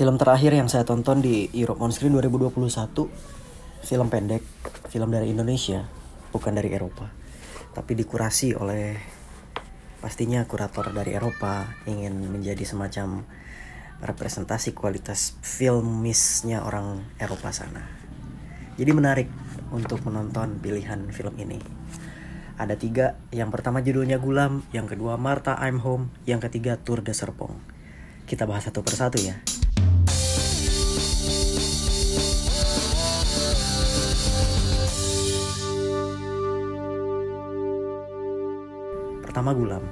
Film terakhir yang saya tonton di Europe on Screen 2021 film pendek, film dari Indonesia, bukan dari Eropa. Tapi dikurasi oleh pastinya kurator dari Eropa ingin menjadi semacam representasi kualitas filmisnya orang Eropa sana. Jadi menarik untuk menonton pilihan film ini. Ada tiga, yang pertama judulnya Gulam, yang kedua Marta I'm Home, yang ketiga Tour de Serpong. Kita bahas satu persatu ya. Pertama Gulam.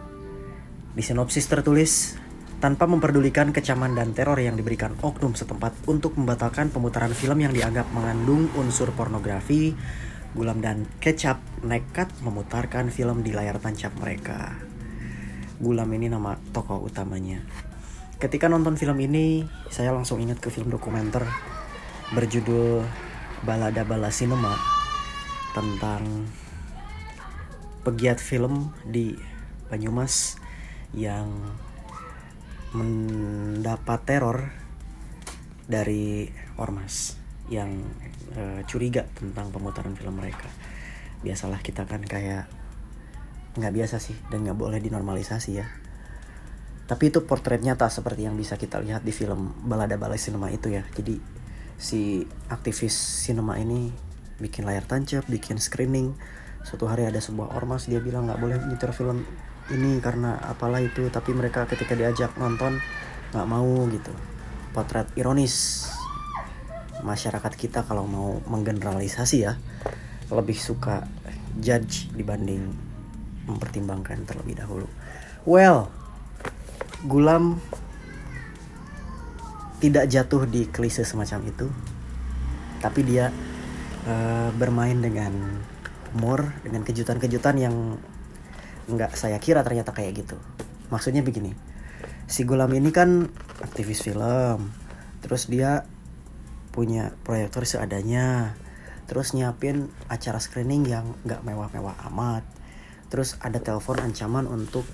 Di sinopsis tertulis, tanpa memperdulikan kecaman dan teror yang diberikan oknum setempat untuk membatalkan pemutaran film yang dianggap mengandung unsur pornografi, Gulam dan Kecap nekat memutarkan film di layar tancap mereka. Gulam ini nama tokoh utamanya. Ketika nonton film ini, saya langsung ingat ke film dokumenter berjudul Balada Bala Cinema tentang pegiat film di Banyumas yang mendapat teror dari ormas yang uh, curiga tentang pemutaran film mereka. Biasalah kita kan kayak nggak biasa sih dan nggak boleh dinormalisasi ya. Tapi itu potretnya tak seperti yang bisa kita lihat di film Balada Balai Cinema itu ya. Jadi si aktivis sinema ini bikin layar tancap, bikin screening. Suatu hari ada sebuah ormas dia bilang nggak boleh nyetir film ini karena apalah itu. Tapi mereka ketika diajak nonton nggak mau gitu. Potret ironis. Masyarakat kita kalau mau menggeneralisasi ya lebih suka judge dibanding mempertimbangkan terlebih dahulu. Well Gulam tidak jatuh di klise semacam itu tapi dia uh, bermain dengan humor dengan kejutan-kejutan yang nggak saya kira ternyata kayak gitu. Maksudnya begini si Gulam ini kan aktivis film terus dia punya proyektor seadanya terus nyiapin acara screening yang nggak mewah-mewah amat terus ada telepon ancaman untuk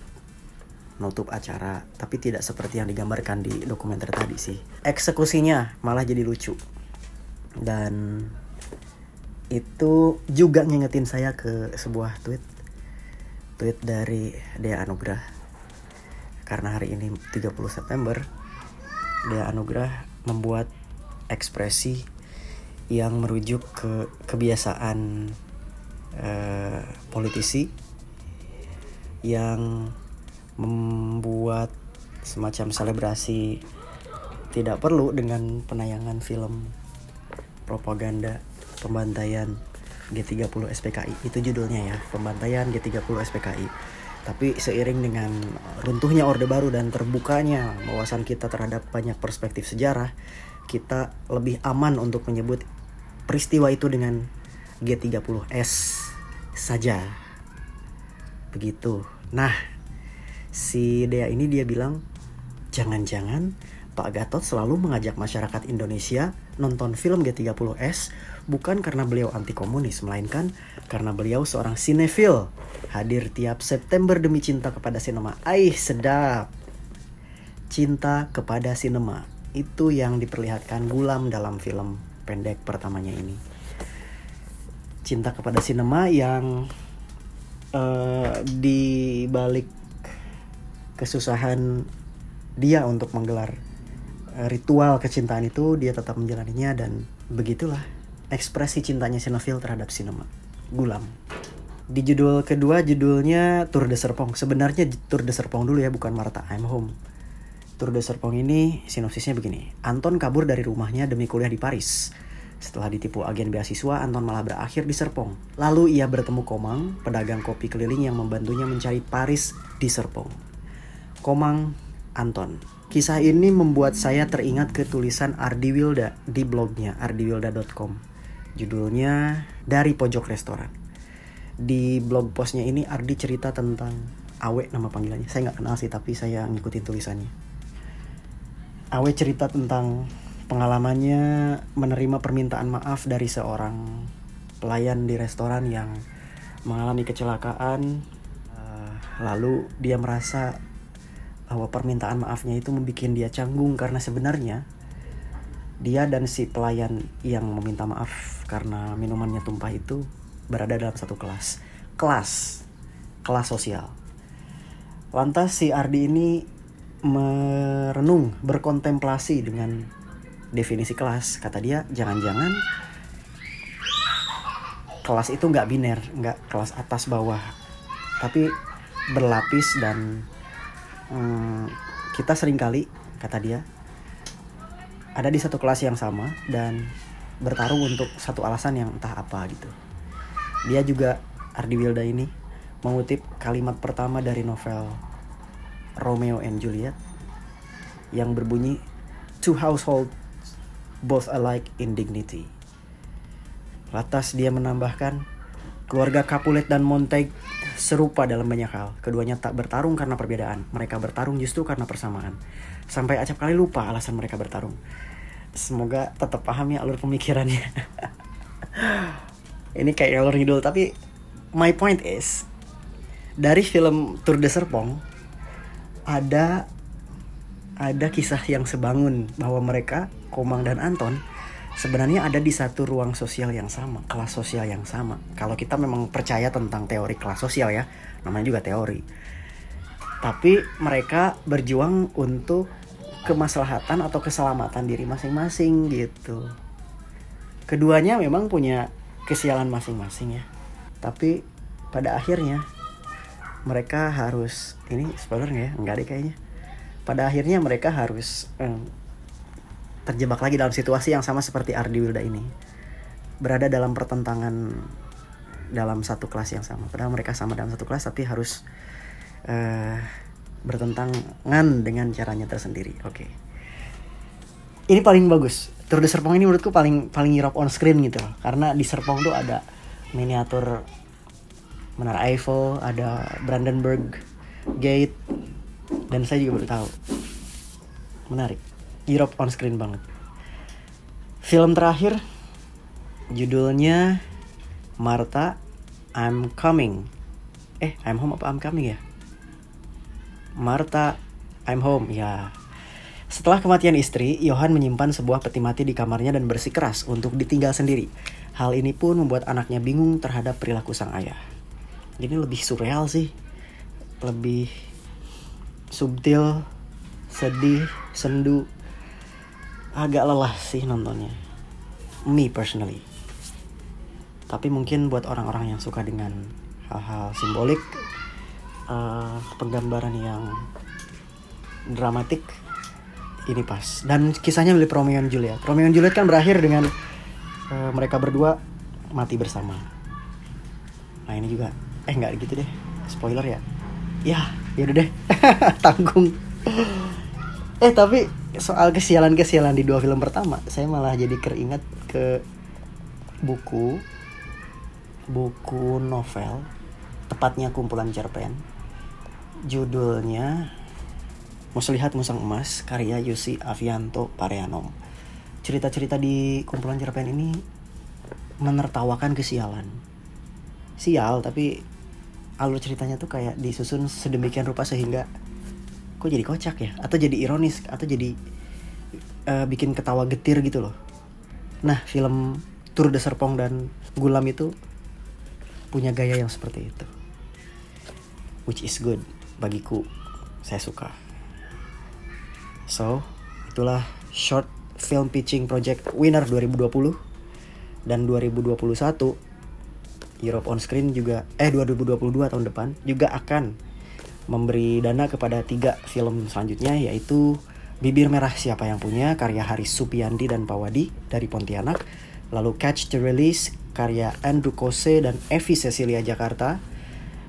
nutup acara tapi tidak seperti yang digambarkan di dokumenter tadi sih. Eksekusinya malah jadi lucu. Dan itu juga ngingetin saya ke sebuah tweet. Tweet dari Dea Anugrah. Karena hari ini 30 September Dea Anugrah membuat ekspresi yang merujuk ke kebiasaan uh, politisi yang membuat semacam selebrasi tidak perlu dengan penayangan film propaganda pembantaian G30 SPKI itu judulnya ya pembantaian G30 SPKI tapi seiring dengan runtuhnya Orde Baru dan terbukanya wawasan kita terhadap banyak perspektif sejarah kita lebih aman untuk menyebut peristiwa itu dengan G30S saja. Begitu. Nah si Dea ini dia bilang jangan-jangan Pak Gatot selalu mengajak masyarakat Indonesia nonton film G30S bukan karena beliau anti komunis, melainkan karena beliau seorang sinefil. Hadir tiap September demi cinta kepada sinema. Aih, sedap. Cinta kepada sinema. Itu yang diperlihatkan Gulam dalam film pendek pertamanya ini. Cinta kepada sinema yang uh, di balik kesusahan dia untuk menggelar Eh, ritual kecintaan itu dia tetap menjalaninya dan begitulah ekspresi cintanya Sinofil terhadap sinema. Gulam. Di judul kedua judulnya Tour de Serpong. Sebenarnya Tour de Serpong dulu ya bukan Marta I'm Home. Tour de Serpong ini sinopsisnya begini. Anton kabur dari rumahnya demi kuliah di Paris. Setelah ditipu agen beasiswa, Anton malah berakhir di Serpong. Lalu ia bertemu Komang, pedagang kopi keliling yang membantunya mencari Paris di Serpong. Komang, Anton, Kisah ini membuat saya teringat ke tulisan Ardi Wilda di blognya ardiwilda.com. Judulnya Dari Pojok Restoran. Di blog postnya ini Ardi cerita tentang Awe nama panggilannya. Saya nggak kenal sih tapi saya ngikutin tulisannya. Awe cerita tentang pengalamannya menerima permintaan maaf dari seorang pelayan di restoran yang mengalami kecelakaan. Uh, lalu dia merasa bahwa permintaan maafnya itu membuat dia canggung karena sebenarnya dia dan si pelayan yang meminta maaf karena minumannya tumpah itu berada dalam satu kelas. Kelas. Kelas sosial. Lantas si Ardi ini merenung berkontemplasi dengan definisi kelas. Kata dia jangan-jangan kelas itu nggak biner nggak kelas atas bawah tapi berlapis dan kita sering kali kata dia ada di satu kelas yang sama dan bertarung untuk satu alasan yang entah apa gitu dia juga Ardi Wilda ini mengutip kalimat pertama dari novel Romeo and Juliet yang berbunyi two households both alike in dignity. Lantas dia menambahkan keluarga Capulet dan Montag serupa dalam banyak hal. Keduanya tak bertarung karena perbedaan. Mereka bertarung justru karena persamaan. Sampai acap kali lupa alasan mereka bertarung. Semoga tetap paham ya alur pemikirannya. Ini kayak alur ngidul tapi my point is dari film Tour de Serpong ada ada kisah yang sebangun bahwa mereka Komang dan Anton sebenarnya ada di satu ruang sosial yang sama, kelas sosial yang sama. Kalau kita memang percaya tentang teori kelas sosial ya, namanya juga teori. Tapi mereka berjuang untuk kemaslahatan atau keselamatan diri masing-masing gitu. Keduanya memang punya kesialan masing-masing ya. Tapi pada akhirnya mereka harus ini spoiler nggak ya? Enggak deh kayaknya. Pada akhirnya mereka harus eh, terjebak lagi dalam situasi yang sama seperti Ardi Wilda ini. Berada dalam pertentangan dalam satu kelas yang sama. Padahal mereka sama dalam satu kelas tapi harus uh, bertentangan dengan caranya tersendiri. Oke. Okay. ini paling bagus. Tour de Serpong ini menurutku paling paling Europe on screen gitu loh. Karena di Serpong tuh ada miniatur Menara Eiffel ada Brandenburg Gate dan saya juga baru tahu. Menarik Europe on screen banget. Film terakhir judulnya Martha I'm Coming. Eh, I'm Home apa I'm Coming ya? Martha I'm Home ya. Setelah kematian istri, Johan menyimpan sebuah peti mati di kamarnya dan bersikeras untuk ditinggal sendiri. Hal ini pun membuat anaknya bingung terhadap perilaku sang ayah. Ini lebih surreal sih. Lebih subtil, sedih, sendu, agak lelah sih nontonnya. Me personally. Tapi mungkin buat orang-orang yang suka dengan hal-hal simbolik uh, penggambaran yang dramatik ini pas. Dan kisahnya milik Romeo and Juliet. Romeo and Juliet kan berakhir dengan uh, mereka berdua mati bersama. Nah ini juga. Eh nggak gitu deh. Spoiler ya? Ya ya udah deh. Tanggung. Eh tapi soal kesialan-kesialan di dua film pertama saya malah jadi keringat ke buku buku novel tepatnya kumpulan cerpen. Judulnya Muslihat Musang Emas karya Yusi Avianto Pareanom cerita-cerita di kumpulan cerpen ini menertawakan kesialan. Sial tapi alur ceritanya tuh kayak disusun sedemikian rupa sehingga kok jadi kocak ya? Atau jadi ironis? Atau jadi uh, bikin ketawa getir gitu loh. Nah film Tour de Serpong dan Gulam itu punya gaya yang seperti itu. Which is good bagiku. Saya suka. So itulah short film pitching project winner 2020 dan 2021 Europe on Screen juga eh 2022 tahun depan juga akan memberi dana kepada tiga film selanjutnya yaitu Bibir Merah Siapa Yang Punya karya Haris Supiandi dan Pawadi dari Pontianak lalu Catch the Release karya Andrew Kose dan Evi Cecilia Jakarta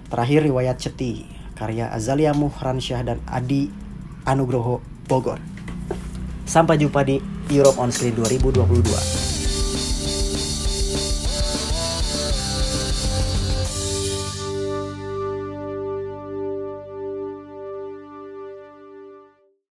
terakhir Riwayat Ceti karya Azalia Muhransyah dan Adi Anugroho Bogor. Sampai jumpa di Europe on Screen 2022